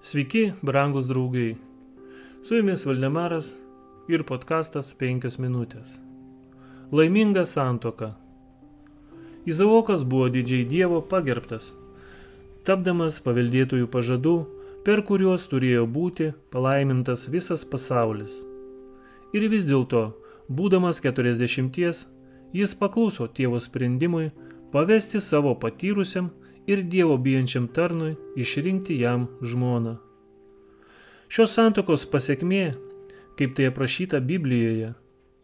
Sveiki, brangus draugai. Su jumis Valdemaras ir podkastas 5 minutės. Laiminga santoka. Izaokas buvo didžiai Dievo pagerbtas, tapdamas paveldėtojų pažadų, per kuriuos turėjo būti palaimintas visas pasaulis. Ir vis dėlto, būdamas 40, jis pakluso tėvo sprendimui pavesti savo patyrusiam ir Dievo bijančiam tarnui išrinkti jam žmoną. Šios santokos pasiekmė, kaip tai aprašyta Biblijoje,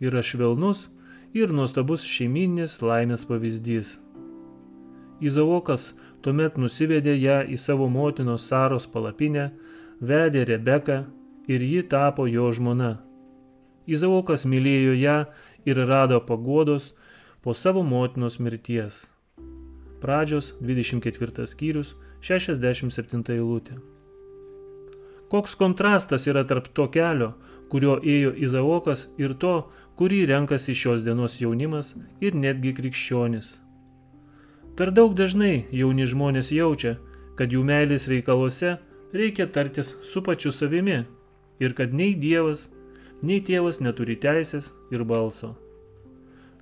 yra švelnus ir nuostabus šeiminės laimės pavyzdys. Izaokas tuomet nusivedė ją į savo motinos Saros palapinę, vedė Rebeką ir ji tapo jo žmona. Izaokas mylėjo ją ir rado pagodos po savo motinos mirties. Pradžios 24 skyrius 67 eilutė. Koks kontrastas yra tarp to kelio, kurio ėjo Izaokas ir to, kurį renkasi šios dienos jaunimas ir netgi krikščionis. Per daug dažnai jauni žmonės jaučia, kad jų meilės reikaluose reikia tartis su pačiu savimi ir kad nei Dievas, nei tėvas neturi teisės ir balso.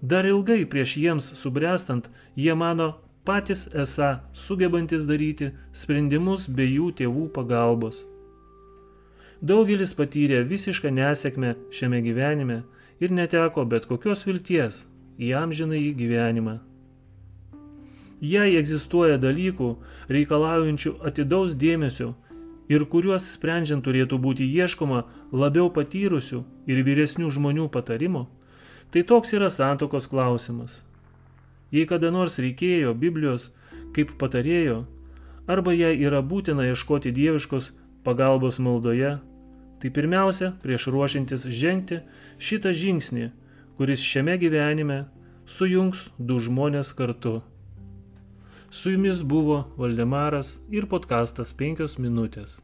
Dar ilgai prieš jiems subręstant jie mano, patys esą sugebantis daryti sprendimus be jų tėvų pagalbos. Daugelis patyrė visišką nesėkmę šiame gyvenime ir neteko bet kokios vilties į amžiną į gyvenimą. Jei egzistuoja dalykų, reikalaujančių atidaus dėmesio ir kuriuos sprendžiant turėtų būti ieškoma labiau patyrusių ir vyresnių žmonių patarimo, tai toks yra santokos klausimas. Jei kada nors reikėjo Biblijos kaip patarėjo, arba jei yra būtina ieškoti dieviškos pagalbos maldoje, tai pirmiausia, prieš ruošintis žengti šitą žingsnį, kuris šiame gyvenime sujungs du žmonės kartu. Su jumis buvo Valdemaras ir podkastas 5 minutės.